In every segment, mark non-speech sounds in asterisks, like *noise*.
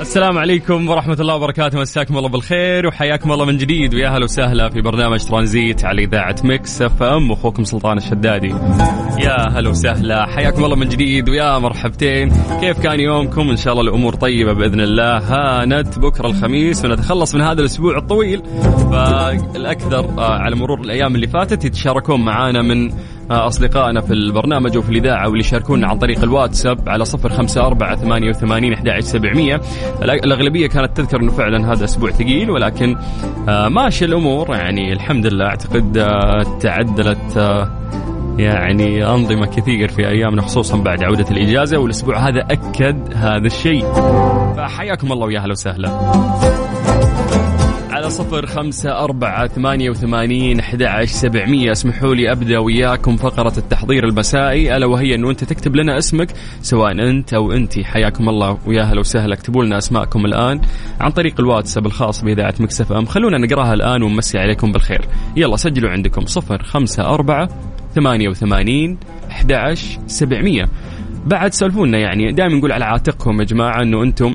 السلام عليكم ورحمة الله وبركاته مساكم الله بالخير وحياكم الله من جديد. ويا هلا وسهلا في برنامج ترانزيت على إذاعة Mix FM أخوكم سلطان الشدادي. يا هلا وسهلا حياكم الله من جديد ويا مرحبتين. كيف كان يومكم؟ إن شاء الله الأمور طيبة بإذن الله. هانت بكرة الخميس ونتخلص من هذا الأسبوع الطويل. فالأكثر آه، على مرور الأيام اللي فاتت يتشاركون معانا من أصدقائنا في البرنامج وفي الإذاعة واللي يشاركونا عن طريق الواتساب على صفر خمسة أربعة ثمانية وثمانين أحد سبعمية. الأغلبية كانت تذكر أنه فعلا هذا أسبوع ثقيل ولكن آه، ماشي الأمور. يعني الحمد لله أعتقد آه، تعدلت آه، يعني أنظمة كثير في أيامنا خصوصا بعد عودة الإجازة والأسبوع هذا أكد هذا الشيء. فحياكم الله ويا أهلا وسهلا. على صفر خمسة أربعة ثمانية وثمانين أحد سبعمية. اسمحوا لي أبدأ وياكم فقرة التحضير المسائي. ألا وهي أنه أنت تكتب لنا اسمك سواء أنت أو أنت. حياكم الله ويا هلا وسهلا. اكتبوا لنا أسماءكم الآن عن طريق الواتساب الخاص بإذاعة مكسف أم. خلونا نقراها الآن ونمسي عليكم بالخير. يلا سجلوا عندكم صفر خمسة أربعة ثمانية وثمانين أحد سبعمية. بعد سولفونا يعني. دائما نقول على عاتقهم يا جماعة إنه أنتم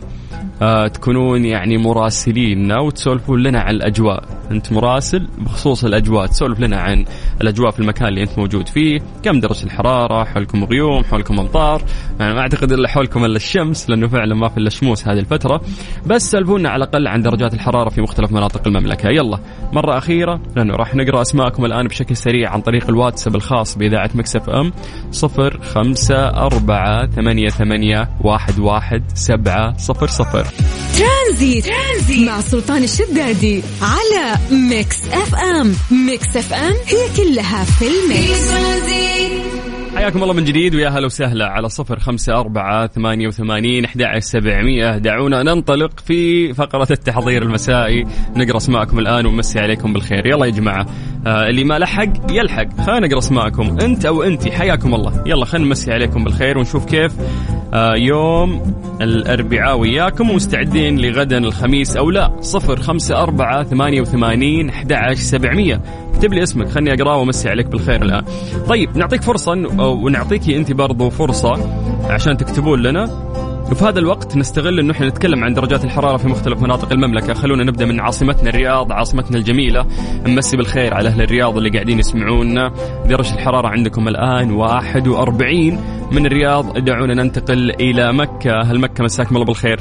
آه تكونون يعني مراسليننا وتسولفون لنا عن الأجواء، أنت مراسل بخصوص الأجواء، تسولف لنا عن الأجواء في المكان اللي أنت موجود فيه، كم درجة الحرارة، حولكم غيوم، حولكم أمطار، يعني ما أعتقد إلا حولكم إلا الشمس لأنه فعلا ما في إلا شموس هذه الفترة، بس سولفونا على الأقل عن درجات الحرارة في مختلف مناطق المملكة، يلا مرة أخيرة لأنه راح نقرأ أسماءكم الآن بشكل سريع عن طريق الواتساب الخاص بإذاعة مكسف إم 054 ثمانية ثمانية واحد واحد سبعة صفر صفر. ترانزيت, ترانزيت مع سلطان الشدادي على Mix FM. Mix FM هي كلها في ال mix. حياكم الله من جديد ويا هلا وسهلا على صفر خمسة أربعة ثمانية وثمانين أحد سبعمية. دعونا ننطلق في فقرة التحضير المسائي. نقرأ أسماءكم الآن ونمسي عليكم بالخير. يلا يا جماعة آه اللي ما لحق يلحق. خلينا نقرأ أسماءكم أنت أو أنتي. حياكم الله. يلا خلينا نمسي عليكم بالخير ونشوف كيف يوم الأربعاء وياكم مستعدين لغدا الخميس أو لا. صفر خمسة أربعة ثمانية وثمانين أحد سبعمية. اكتب لي اسمك خلني أقرأه وأمسي عليك بالخير الآن. طيب نعطيك فرصة ونعطيكي أنت برضو فرصة عشان تكتبون لنا. وفي هذا الوقت نستغل انه إحنا نتكلم عن درجات الحرارة في مختلف مناطق المملكة، خلونا نبدأ من عاصمتنا الرياض، عاصمتنا الجميلة، نمسي بالخير على أهل الرياض اللي قاعدين يسمعونا، درجة الحرارة عندكم الآن 41 من الرياض، دعونا ننتقل إلى مكة، أهل مكة مساكم الله بالخير.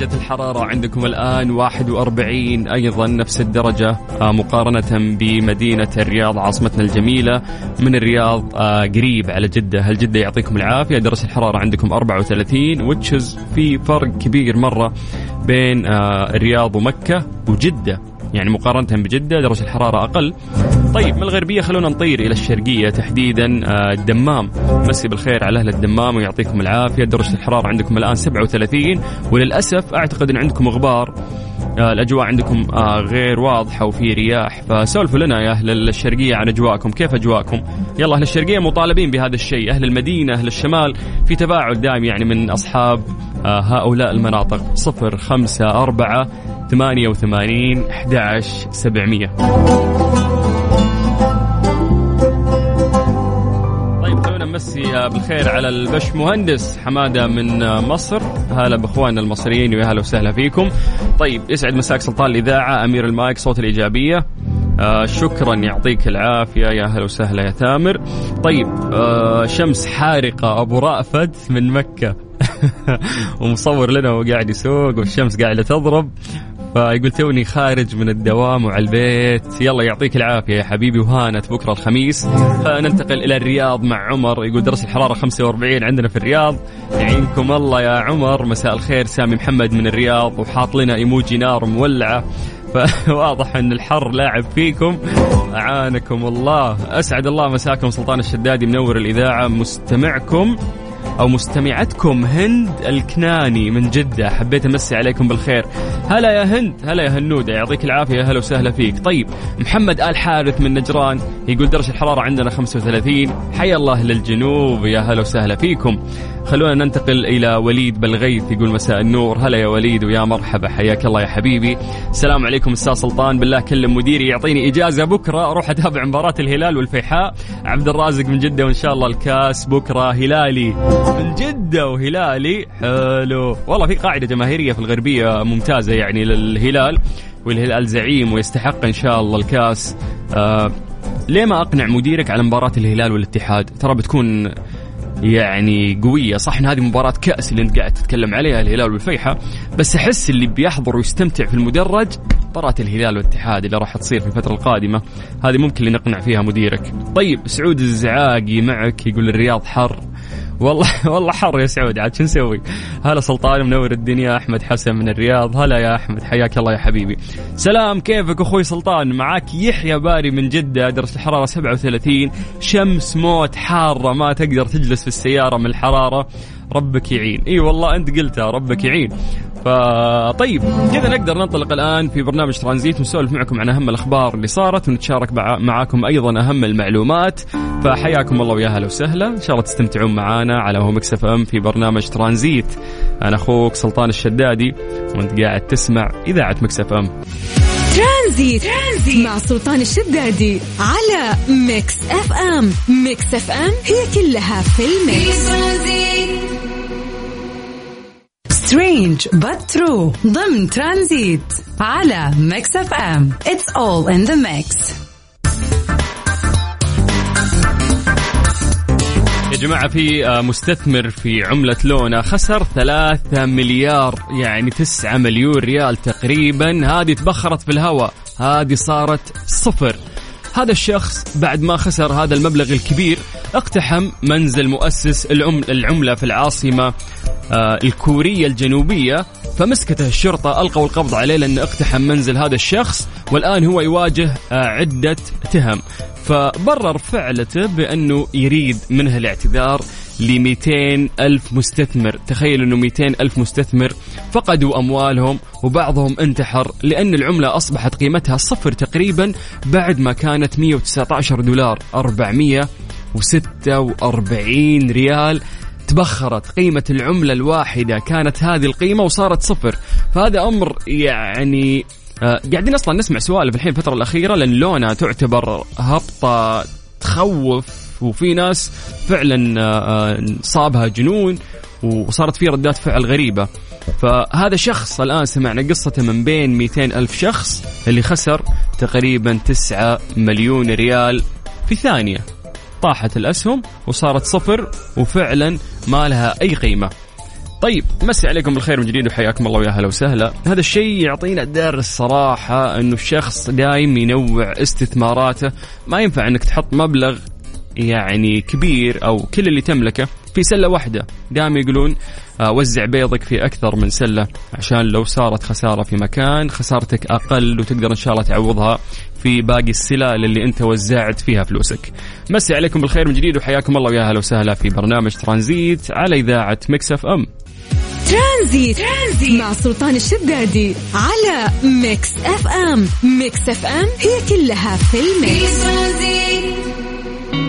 درجة الحرارة عندكم الآن 41 أيضا نفس الدرجة. آه، مقارنة بمدينة الرياض عاصمتنا الجميلة. من الرياض آه، قريب على جدة. هل جدة يعطيكم العافية؟ درجة الحرارة عندكم 34 وتشز في فرق كبير مرة بين آه، الرياض ومكة وجدة. يعني مقارنة بجدة درجة الحرارة أقل. طيب من الغربية؟ خلونا نطير إلى الشرقية تحديدا. الدمام. مسي بالخير على أهل الدمام ويعطيكم العافية. درجة الحرارة عندكم الآن 37 وللأسف أعتقد أن عندكم غبار. آه الأجواء عندكم آه غير واضحة وفي رياح فسولفوا لنا يا أهل الشرقية عن أجواءكم كيف أجواءكم؟ يلا أهل الشرقية مطالبين بهذا الشيء أهل المدينة أهل الشمال في تفاعل دائم يعني من أصحاب آه هؤلاء المناطق صفر خمسة أربعة ثمانية وثمانين أحد سبعمية. نمسي بالخير على البش مهندس حمادة من مصر. هلا بإخواننا المصريين ويا هلا وسهلا فيكم. طيب يسعد مساك سلطان الإذاعة أمير المايك صوت الإيجابية. آه شكرا يعطيك العافية. يا هلا وسهلا يا ثامر. طيب آه شمس حارقة أبو رأفت من مكة. *laughs* ومصور لنا وقاعد يسوق والشمس قاعدة تضرب. فيقول توني خارج من الدوام وعلى البيت. يلا يعطيك العافية يا حبيبي وهانت بكرة الخميس. ننتقل إلى الرياض مع عمر. يقول درجة الحرارة 45 عندنا في الرياض. يعينكم الله يا عمر. مساء الخير سامي محمد من الرياض. وحاط لنا إيموجي نار مولعة. *laughs* فواضح أن الحر لاعب فيكم. أعانكم الله. أسعد الله مساكم سلطان الشدادي منور الإذاعة. مستمعكم أو مستمعتكم هند الكناني من جدة. حبيت أمسي عليكم بالخير. هلا يا هند هلا يا هنودة. يعطيك العافية. هلا وسهلا فيك. طيب محمد آل حارث من نجران يقول درجة الحرارة عندنا 35 حيا الله للجنوب. يا هلا وسهلا فيكم. خلونا ننتقل إلى وليد بالغيث يقول مساء النور. هلا يا وليد ويا مرحبا. حياك الله يا حبيبي. السلام عليكم أستاذ سلطان. بالله كلم مديري يعطيني إجازة بكرة. أروح أتابع مباراة الهلال والفيحاء. عبد الرازق من جدة وإن شاء الله الكاس بكرة. هلالي. من جده وهلالي. حلو. والله في قاعدة جماهيرية في الغربية ممتازة يعني للهلال والهلال زعيم ويستحق إن شاء الله الكاس. آه ليه ما أقنع مديرك على مباراة الهلال والاتحاد؟ ترى بتكون يعني قوية صح إن هذه مباراة كأس اللي أنت قاعد تتكلم عليها الهلال والفيحة. بس أحس اللي بيحضر ويستمتع في المدرج مباراة الهلال والاتحاد اللي راح تصير في الفترة القادمة. هذه ممكن اللي نقنع فيها مديرك. طيب سعود الزعاقي معك يقول الرياض حر. والله *laughs* والله حر يا سعود عاد شو نسوي؟ هلا سلطان منور الدنيا أحمد حسن من الرياض هلا يا أحمد حياك الله يا حبيبي. سلام كيفك أخوي سلطان؟ معك يحيى باري من جدة درجه الحرارة 37 شمس موت حارة ما تقدر تجلس في السيارة من الحرارة. ربك يعين. إي والله أنت قلتها ربك يعين. فطيب كذا نقدر ننطلق الآن في برنامج ترانزيت ونسولف معكم عن أهم الأخبار اللي صارت ونتشارك معاكم أيضا أهم المعلومات. فحياكم الله ويا أهلا وسهلا. إن شاء الله تستمتعون معنا على هو Mix FM في برنامج ترانزيت. أنا أخوك سلطان الشدادي وأنت قاعد تسمع إذاعة Mix FM. ترانزيت. ترانزيت مع سلطان الشدادي على Mix FM. Mix FM هي كلها في ال mix. Strange but true. ضمن ترانزيت على Mix FM it's all in the mix يا جماعة في آه، مستثمر في عملة لونا خسر ثلاثة مليار يعني تسعة مليون ريال تقريبا. هذه تبخرت في الهواء. هذه صارت صفر. هذا الشخص بعد ما خسر هذا المبلغ الكبير اقتحم منزل مؤسس العملة في العاصمة الكورية الجنوبية فمسكته الشرطة ألقوا القبض عليه لأنه اقتحم منزل هذا الشخص والآن هو يواجه آه، عدة تهم فبرر فعلته بأنه يريد منه الاعتذار ل 200 ألف مستثمر. تخيل أنه 200 ألف مستثمر فقدوا أموالهم وبعضهم انتحر لأن العملة أصبحت قيمتها صفر تقريبا بعد ما كانت 119 دولار 446 ريال. تبخرت قيمة العملة الواحدة كانت هذه القيمة وصارت صفر. فهذا أمر يعني آه قاعدين أصلا نسمع سوالف الحين الفترة الأخيرة لأن لونا تعتبر هبطة تخوف وفي ناس فعلا آه, آه، صابها جنون وصارت في ردات فعل غريبة. فهذا شخص الآن سمعنا قصته من بين 200 ألف شخص اللي خسر تقريبا 9 مليون ريال في ثانية. طاحت الأسهم وصارت صفر وفعلا ما لها أي قيمة. طيب مسي عليكم بالخير من جديد وحياكم الله ويا هلا وسهلا. هذا الشيء يعطينا درس صراحة أنه الشخص دايم ينوع استثماراته. ما ينفع أنك تحط مبلغ يعني كبير أو كل اللي تملكه في سلة واحدة. دائما يقولون آه، وزع بيضك في أكثر من سلة عشان لو صارت خسارة في مكان خسارتك أقل وتقدر إن شاء الله تعوضها في باقي السلال اللي أنت وزعت فيها فلوسك. مسي عليكم بالخير من جديد وحياكم الله ويا أهلا وسهلا في برنامج ترانزيت على إذاعة Mix FM. ترانزيت. ترانزيت مع سلطان الشدادي على Mix FM. Mix FM هي كلها في ال mix.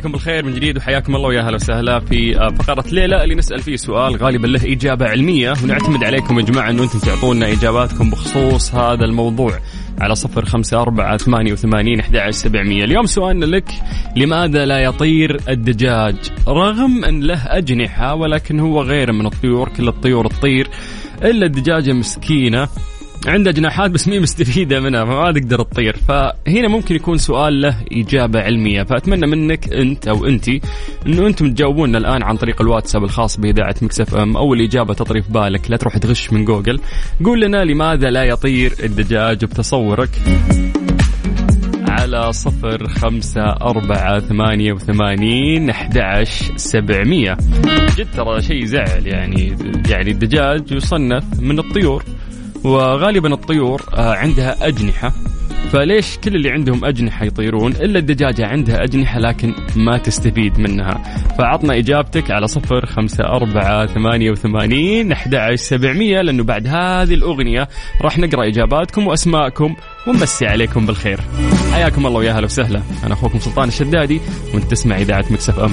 عليكم بالخير من جديد وحياكم الله ويا أهلا وسهلا في آه، فقرة ليلة اللي نسأل فيه سؤال غالبا له إجابة علمية ونعتمد عليكم يا جماعة إنه أنتم تعطونا إجاباتكم بخصوص هذا الموضوع على صفر خمسة أربعة ثمانية وثمانين أحد سبعمية. اليوم سؤالنا لك لماذا لا يطير الدجاج؟ رغم أن له أجنحة ولكن هو غير من الطيور كل الطيور تطير إلا الدجاجة مسكينة. عنده جناحات بس مي مستفيدة منها فما تقدر تطير. فهنا ممكن يكون سؤال له إجابة علمية. فأتمنى منك أنت أو أنت إنه أنتم تجاوبونا الآن عن طريق الواتساب الخاص بإذاعة Mix FM أو الاجابه تطري في بالك. لا تروح تغش من جوجل. قول لنا لماذا لا يطير الدجاج بتصورك. على صفر خمسة أربعة ثمانية وثمانين أحد سبعمية. جد ترى شيء زعل يعني يعني الدجاج يصنف من الطيور. وغالبا الطيور آه، عندها أجنحة. فليش كل اللي عندهم أجنحة يطيرون؟ إلا الدجاجة عندها أجنحة لكن ما تستفيد منها. فعطنا إجابتك على صفر خمسة أربعة ثمانية وثمانين أحد سبعمية لأنه بعد هذه الأغنية راح نقرأ إجاباتكم وأسماءكم ونمسي عليكم بالخير. حياكم الله ويا هلا وسهلا. أنا أخوكم سلطان الشدادي وأنت تسمع إذاعة Mix FM.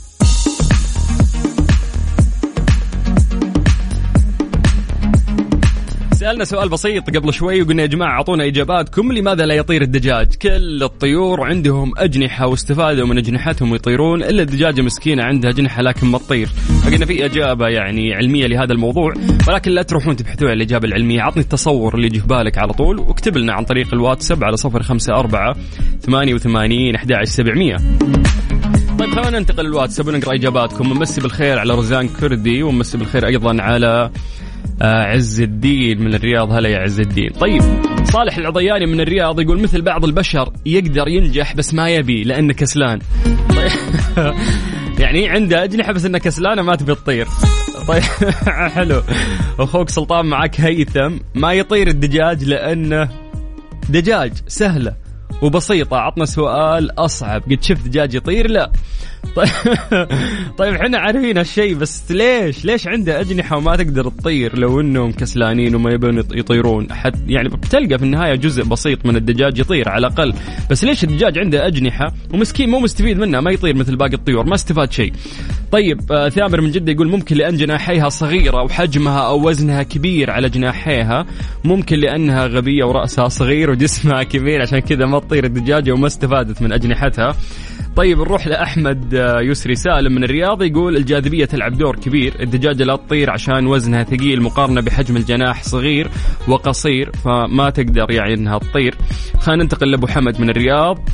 سألنا سؤال بسيط قبل شوي وقلنا يا جماعة أعطونا إجاباتكم لماذا لا يطير الدجاج؟ كل الطيور عندهم أجنحة واستفادوا من أجنحتهم ويطيرون إلا الدجاجة مسكينة عندها أجنحة لكن ما تطير. فقلنا في إجابة يعني علمية لهذا الموضوع ولكن لا تروحون تبحثون عن الإجابة العلمية. عطني التصور اللي يجي في بالك على طول واكتب لنا عن طريق الواتساب على صفر خمسة أربعة ثمانية وثمانين أحد سبعمية. طيب خلينا ننتقل للواتساب ونقرأ إجاباتكم. ونمسي بالخير على رزان كردي ونمسي بالخير أيضا على عز الدين من الرياض. هلا يا عز الدين. طيب صالح العضياني من الرياض يقول مثل بعض البشر يقدر ينجح بس ما يبي لأنه كسلان. طيب *laughs* يعني عنده أجنحة بس إنه كسلانه ما تبي تطير. طيب *laughs* حلو. أخوك سلطان معك هيثم ما يطير الدجاج لأنه دجاج سهلة. وبسيطة عطنا سؤال أصعب قد شفت دجاج يطير لا طيب *laughs* طيب إحنا عارفين هالشيء بس ليش؟ ليش عنده أجنحة وما تقدر تطير لو إنهم كسلانين وما يبون يطيرون؟ حد يعني بتلقى في النهاية جزء بسيط من الدجاج يطير على الأقل، بس ليش الدجاج عنده أجنحة ومسكين مو مستفيد منها ما يطير مثل باقي الطيور، ما استفاد شيء. طيب آه ثامر من جدة يقول ممكن لأن جناحيها صغيرة وحجمها أو وزنها كبير على جناحيها، ممكن لأنها غبية ورأسها صغير وجسمها كبير عشان كذا ما تطير الدجاجة وما استفادت من أجنحتها. طيب نروح لأحمد آه، يسري سالم من الرياض يقول الجاذبية تلعب دور كبير. الدجاجة لا تطير عشان وزنها ثقيل مقارنة بحجم الجناح صغير وقصير فما تقدر يعني إنها تطير. خلينا ننتقل لأبو حمد من الرياض.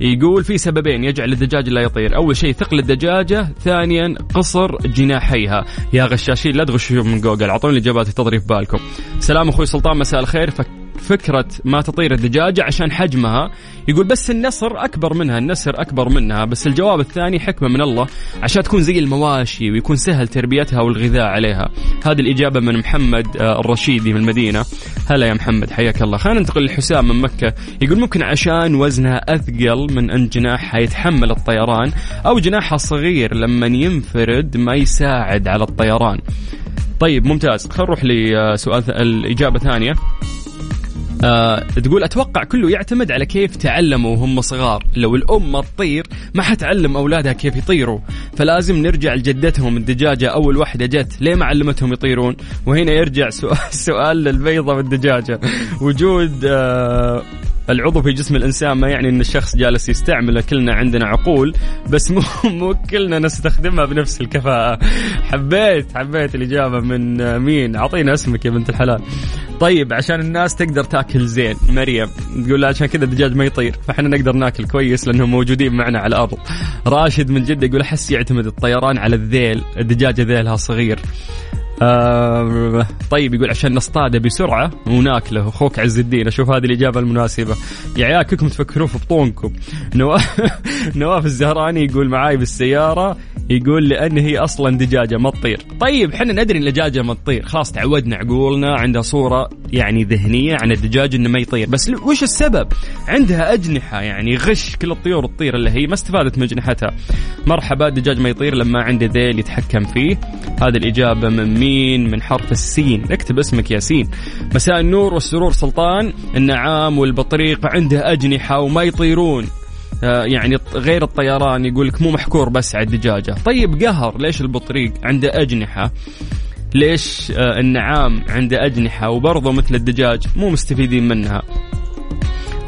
يقول في سببين يجعل الدجاج لا يطير. أول شيء ثقل الدجاجة. ثانيا قصر جناحيها. يا غشاشين لا تغشوا من جوجل. أعطوني الاجابات تضري في بالكم سلام أخوي سلطان مساء الخير. فك فكرة ما تطير الدجاجة عشان حجمها. يقول بس النسر أكبر منها النسر أكبر منها بس الجواب الثاني حكمة من الله عشان تكون زي المواشي ويكون سهل تربيتها والغذاء عليها. هذه الإجابة من محمد آه، الرشيدي من المدينة. هلا يا محمد حياك الله. خلينا ننتقل لحسام من مكة. يقول ممكن عشان وزنها أثقل من أن جناحها يتحمل الطيران أو جناحها صغير لما ينفرد ما يساعد على الطيران. طيب ممتاز. خلينا نروح لسؤال الإجابة ثانية آه تقول أتوقع كله يعتمد على كيف تعلموا وهم صغار. لو الأم ما تطير ما حتعلم أولادها كيف يطيروا. فلازم نرجع لجدتهم الدجاجة. أول واحدة جت ليه ما علمتهم يطيرون؟ وهنا يرجع سؤال, *laughs* سؤال للبيضة والدجاجة. وجود آه العضو في جسم الإنسان ما يعني إن الشخص جالس يستعمله كلنا عندنا عقول بس مو *laughs* مو كلنا نستخدمها بنفس الكفاءة. حبيت حبيت الإجابة من مين؟ أعطينا اسمك يا بنت الحلال. طيب عشان الناس تقدر تاكل زين مريم تقول عشان كذا الدجاج ما يطير فإحنا نقدر ناكل كويس لأنهم موجودين معنا على الأرض. راشد من جدة يقول أحس يعتمد الطيران على الذيل الدجاجة ذيلها صغير. آه طيب يقول عشان نصطاده بسرعة وناكله. أخوك عز الدين أشوف هذه الإجابة المناسبة. يا عيال كلكم تفكرون في بطونكم. نواف *laughs* نواف الزهراني يقول معاي بالسيارة. يقول لأن هي أصلا دجاجة ما تطير. طيب إحنا ندري إن الدجاجه ما تطير. خلاص تعودنا عقولنا عندها صورة يعني ذهنية عن الدجاج إنه ما يطير. بس وش السبب؟ عندها أجنحة يعني غش كل الطيور تطير الا هي ما استفادت من أجنحتها. مرحبا الدجاج ما يطير لما عنده ذيل يتحكم فيه. هذه الإجابة من مين؟ من حرف السين. اكتب اسمك ياسين مساء النور والسرور سلطان. النعام والبطريق عنده أجنحة وما يطيرون. يعني غير الطيران يقول لك مو محكور بس على الدجاجة. طيب قهر ليش البطريق عنده أجنحة؟ ليش آه، النعام عنده أجنحة وبرضه مثل الدجاج مو مستفيدين منها؟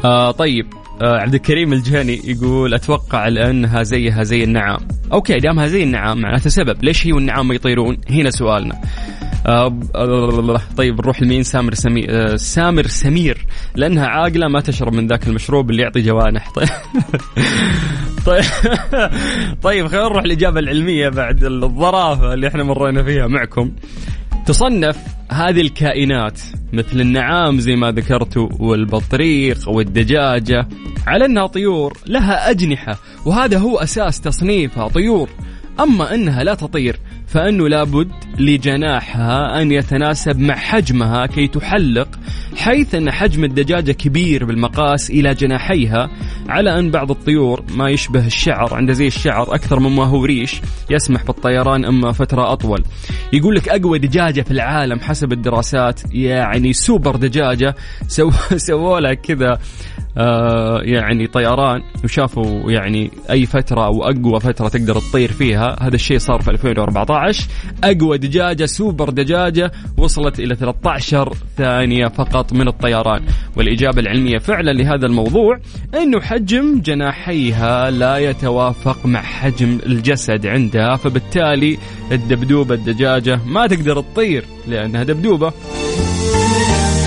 آه طيب آه عبد الكريم الجهني يقول أتوقع لأنها زيها زي النعام. أوكي دامها زي النعام معناته سبب ليش هي والنعام ما يطيرون؟ هنا سؤالنا. آه, آه، طيب نروح لمين؟ سامر سمير آه سامر سمير. لأنها عاقلة ما تشرب من ذاك المشروب اللي يعطي جوانح. طيب. *laughs* طيب. طيب خلينا نروح الاجابه العلمية بعد الظرافة اللي إحنا مرينا فيها معكم. تصنف هذه الكائنات مثل النعام زي ما ذكرتوا والبطريق والدجاجة على أنها طيور لها أجنحة وهذا هو أساس تصنيفها طيور. أما أنها لا تطير فأنه لابد لجناحها أن يتناسب مع حجمها كي تحلق حيث أن حجم الدجاجة كبير بالمقاس إلى جناحيها على أن بعض الطيور ما يشبه الشعر عنده زي الشعر أكثر مما هو ريش يسمح بالطيران أما فترة أطول. يقول لك أقوى دجاجة في العالم حسب الدراسات يعني سوبر دجاجة سو *laughs* سووا لها كذا. آه يعني طيران وشافوا يعني أي فترة أو أقوى فترة تقدر تطير فيها هذا الشيء صار في 2014 أقوى دجاجة سوبر دجاجة وصلت إلى 13 ثانية فقط من الطيران. والإجابة العلمية فعلا لهذا الموضوع إنه حجم جناحيها لا يتوافق مع حجم الجسد عندها فبالتالي الدبدوبة الدجاجة ما تقدر تطير لأنها دبدوبة.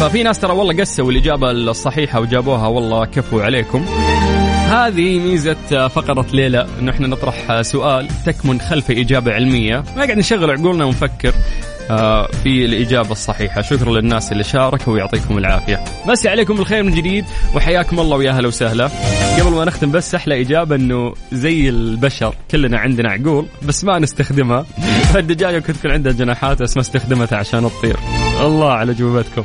ففي ناس ترى والله قسوا الإجابة الصحيحة وجابوها. والله كفوا عليكم. هذه ميزة فقرة ليلى. انه إحنا نطرح سؤال تكمن خلفه إجابة علمية. ما قاعد نشغل عقولنا ونفكر آه، في الإجابة الصحيحة. شكرا للناس اللي شاركوا ويعطيكم العافية. مسي عليكم بالخير من جديد وحياكم الله ويا هلا وسهلا. قبل ما نختم بس أحلى إجابة أنه زي البشر كلنا عندنا عقول بس ما نستخدمها. *laughs* فالدجاجة كنت تكون عندها جناحات بس ما استخدمتها عشان تطير. الله على جوابتكم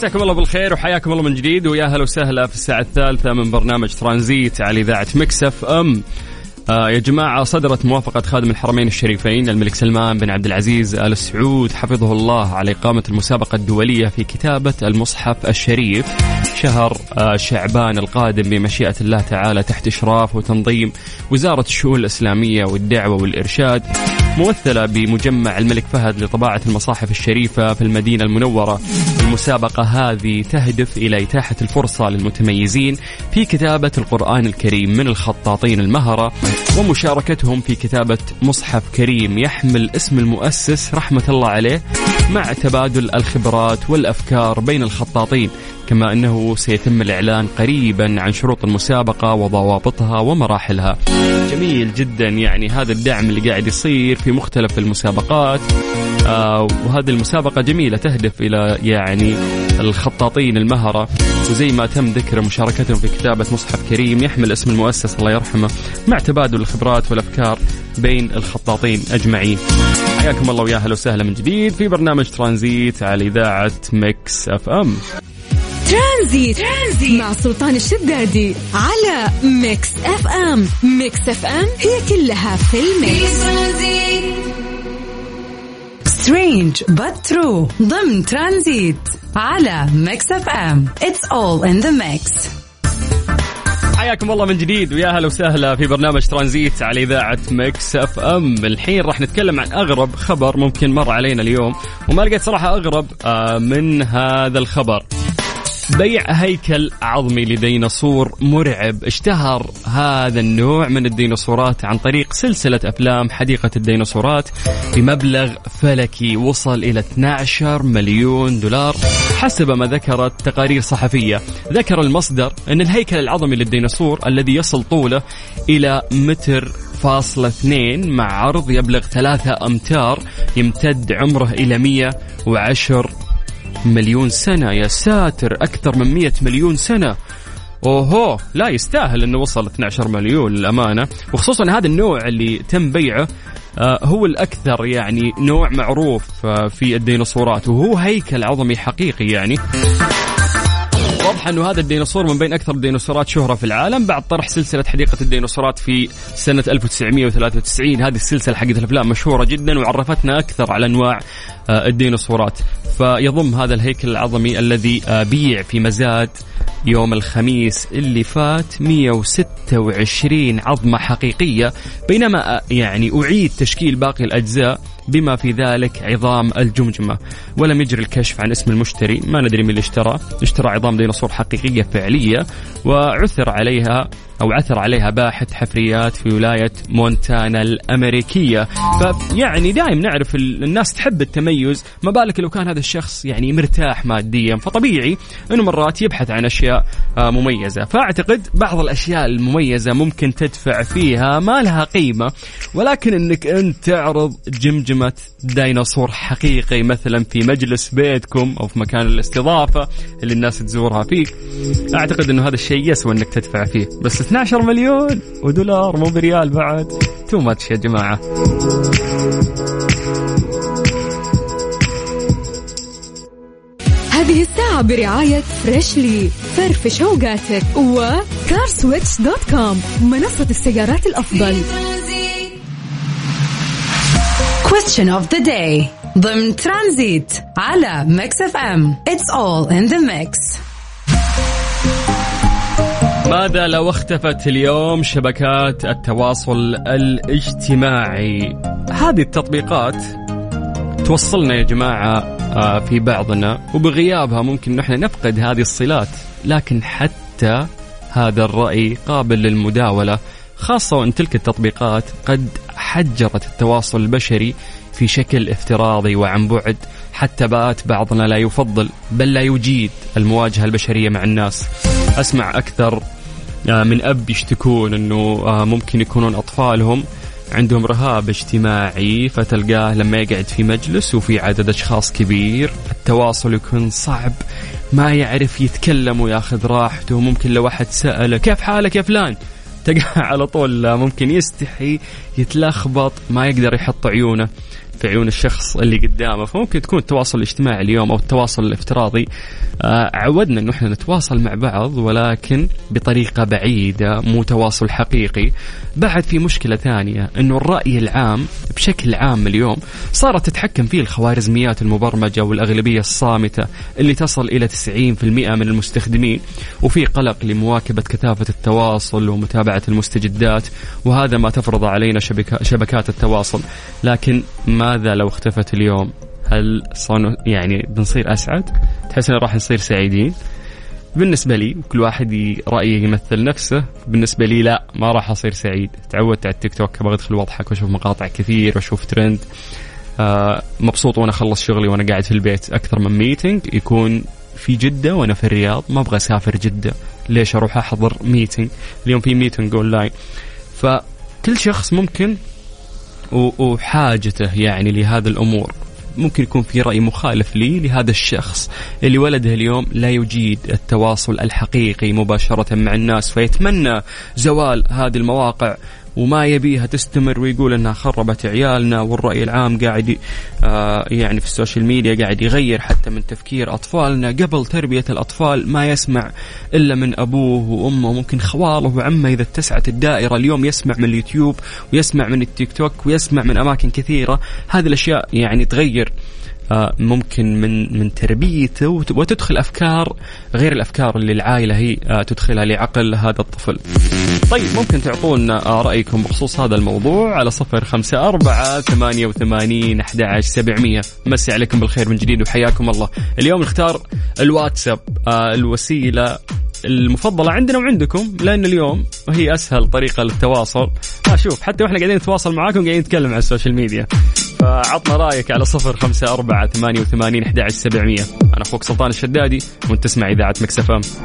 مساكم الله بالخير وحياكم الله من جديد ويا هلا وسهلا في الساعة الثالثة من برنامج ترانزيت على إذاعة Mix FM. آه يا جماعة صدرت موافقة خادم الحرمين الشريفين الملك سلمان بن عبد العزيز آل سعود حفظه الله على إقامة المسابقة الدولية في كتابة المصحف الشريف شهر آه شعبان القادم بمشيئة الله تعالى تحت إشراف وتنظيم وزارة الشؤون الإسلامية والدعوة والإرشاد. ممثلة بمجمع الملك فهد لطباعة المصاحف الشريفة في المدينة المنورة. المسابقة هذه تهدف إلى إتاحة الفرصة للمتميزين في كتابة القرآن الكريم من الخطاطين المهرة ومشاركتهم في كتابة مصحف كريم يحمل اسم المؤسس رحمة الله عليه مع تبادل الخبرات والأفكار بين الخطاطين. كما أنه سيتم الإعلان قريبا عن شروط المسابقة وضوابطها ومراحلها. جميل جدا. يعني هذا الدعم اللي قاعد يصير في مختلف المسابقات. آه وهذه المسابقة جميلة تهدف إلى يعني الخطاطين المهرة. وزي ما تم ذكر مشاركتهم في كتابة مصحف كريم يحمل اسم المؤسس الله يرحمه مع تبادل الخبرات والأفكار بين الخطاطين أجمعين. حياكم الله ويا أهلا وسهلا من جديد في برنامج ترانزيت على إذاعة Mix FM. ترانزيت. ترانزيت مع سلطان الشدادي على Mix FM. Mix FM هي كلها في ال mix. Strange but true ضمن ترانزيت على Mix FM. It's all in the mix حياكم الله من جديد ويا هلا وسهلا في برنامج ترانزيت على إذاعة Mix FM. الحين راح نتكلم عن أغرب خبر ممكن مر علينا اليوم وما لقيت صراحة أغرب آه، من هذا الخبر. بيع هيكل عظمي لديناصور مرعب. اشتهر هذا النوع من الديناصورات عن طريق سلسلة أفلام حديقة الديناصورات بمبلغ فلكي وصل إلى 12 مليون دولار حسب ما ذكرت تقارير صحفية. ذكر المصدر أن الهيكل العظمي للديناصور الذي يصل طوله إلى متر فاصلة اثنين مع عرض يبلغ ثلاثة أمتار يمتد عمره إلى 110 مليون سنة. يا ساتر أكثر من 100 مليون سنة. أوهو لا يستاهل إنه وصل 12 مليون للأمانة. وخصوصا هذا النوع اللي تم بيعه آه، هو الأكثر يعني نوع معروف آه، في الديناصورات. وهو هيكل عظمي حقيقي يعني. واضح أنه هذا الديناصور من بين أكثر الديناصورات شهرة في العالم بعد طرح سلسلة حديقة الديناصورات في سنة 1993 هذه السلسلة حقت الأفلام مشهورة جدا وعرفتنا أكثر على أنواع آه، الديناصورات. فيضم هذا الهيكل العظمي الذي آه، بيع في مزاد يوم الخميس اللي فات 126 عظمة حقيقية. بينما آه، يعني أعيد تشكيل باقي الأجزاء بما في ذلك عظام الجمجمة. ولم يجري الكشف عن اسم المشتري ما ندري من اللي اشترى اشترى عظام ديناصور حقيقية فعلية وعثر عليها أو عثر عليها باحث حفريات في ولاية مونتانا الأمريكية. فيعني دائم نعرف الناس تحب التميز ما بالك لو كان هذا الشخص يعني مرتاح ماديا فطبيعي أنه مرات يبحث عن أشياء آه، مميزة. فأعتقد بعض الأشياء المميزة ممكن تدفع فيها ما لها قيمة ولكن أنك أنت تعرض جمجمة ديناصور حقيقي مثلا في مجلس بيتكم أو في مكان الاستضافة اللي الناس تزورها فيك أعتقد أنه هذا الشيء يسوى أنك تدفع فيه. بس 12 مليون دولار مو بريال بعد. too much يا جماعة. هذه الساعة برعاية Freshly فرفش اوقاتك و CarSwitch dot com منصة السيارات الأفضل. Question of the day. ضمن ترانزيت على Mix FM It's all in the mix. ماذا لو اختفت اليوم شبكات التواصل الاجتماعي؟ هذه التطبيقات توصلنا يا جماعة آه، في بعضنا وبغيابها ممكن نحن نفقد هذه الصلات. لكن حتى هذا الرأي قابل للمداولة خاصة وأن تلك التطبيقات قد حجرت التواصل البشري في شكل افتراضي وعن بعد حتى بات بعضنا لا يفضل بل لا يجيد المواجهة البشرية مع الناس. أسمع أكثر من أب يشتكون إنه آه، ممكن يكونون أطفالهم عندهم رهاب اجتماعي فتلقاه لما يقعد في مجلس وفي عدد أشخاص كبير التواصل يكون صعب ما يعرف يتكلم وياخذ راحته ممكن لو واحد سأله كيف حالك يا فلان؟ تلقاه *laughs* على طول ممكن يستحي يتلخبط ما يقدر يحط عيونه. في عيون الشخص اللي قدامه. فممكن تكون التواصل الاجتماعي اليوم أو التواصل الافتراضي آه، عودنا إنه إحنا نتواصل مع بعض ولكن بطريقة بعيدة مو تواصل حقيقي. بعد في مشكلة ثانية إنه الرأي العام بشكل عام اليوم صارت تتحكم فيه الخوارزميات المبرمجة والأغلبية الصامتة اللي تصل إلى 90% من المستخدمين وفي قلق لمواكبة كثافة التواصل ومتابعة المستجدات وهذا ما تفرض علينا شبكات التواصل. لكن ماذا لو اختفت اليوم؟ هل صنو يعني بنصير أسعد؟ تحس ان راح نصير سعيدين؟ بالنسبة لي كل واحد رأيه يمثل نفسه. بالنسبة لي لا ما راح أصير سعيد. تعودت على التيك توك أبغى أدخل وأضحك وأشوف مقاطع كثير وأشوف ترند آه مبسوط وأنا أخلص شغلي وأنا قاعد في البيت أكثر من meeting يكون في جدة وأنا في الرياض. ما أبغى أسافر جدة. ليش أروح أحضر meeting اليوم في meeting online فكل شخص ممكن وحاجته يعني لهذا الأمور. ممكن يكون في رأي مخالف لي لهذا الشخص اللي ولده اليوم لا يجيد التواصل الحقيقي مباشرة مع الناس فيتمنى زوال هذه المواقع وما يبيها تستمر ويقول إنها خربت عيالنا والرأي العام قاعد آه يعني في ال social media قاعد يغير حتى من تفكير أطفالنا. قبل تربية الأطفال ما يسمع إلا من أبوه وأمه ممكن خوالة وعمه إذا اتسعت الدائرة. اليوم يسمع من اليوتيوب ويسمع من التيك توك ويسمع من أماكن كثيرة. هذه الأشياء يعني تغير ممكن من من تربيته وتدخل أفكار غير الأفكار اللي العائلة هي آه، تدخلها لعقل هذا الطفل. طيب ممكن تعطونا آه، رأيكم بخصوص هذا الموضوع على صفر خمسة أربعة ثمانية وثمانين أحد عشر سبعمية. مسي عليكم بالخير من جديد وحياكم الله. اليوم نختار الواتساب الوسيلة المفضلة عندنا وعندكم لأن اليوم هي أسهل طريقة للتواصل. شوف حتى وإحنا قاعدين نتواصل معاكم قاعدين نتكلم على ال social media. فعطنا رأيك على صفر خمسة أربعة ثمانية وثمانين أحد سبعمية. أنا أخوك سلطان الشدادي وأنت تسمع إذاعة Mix FM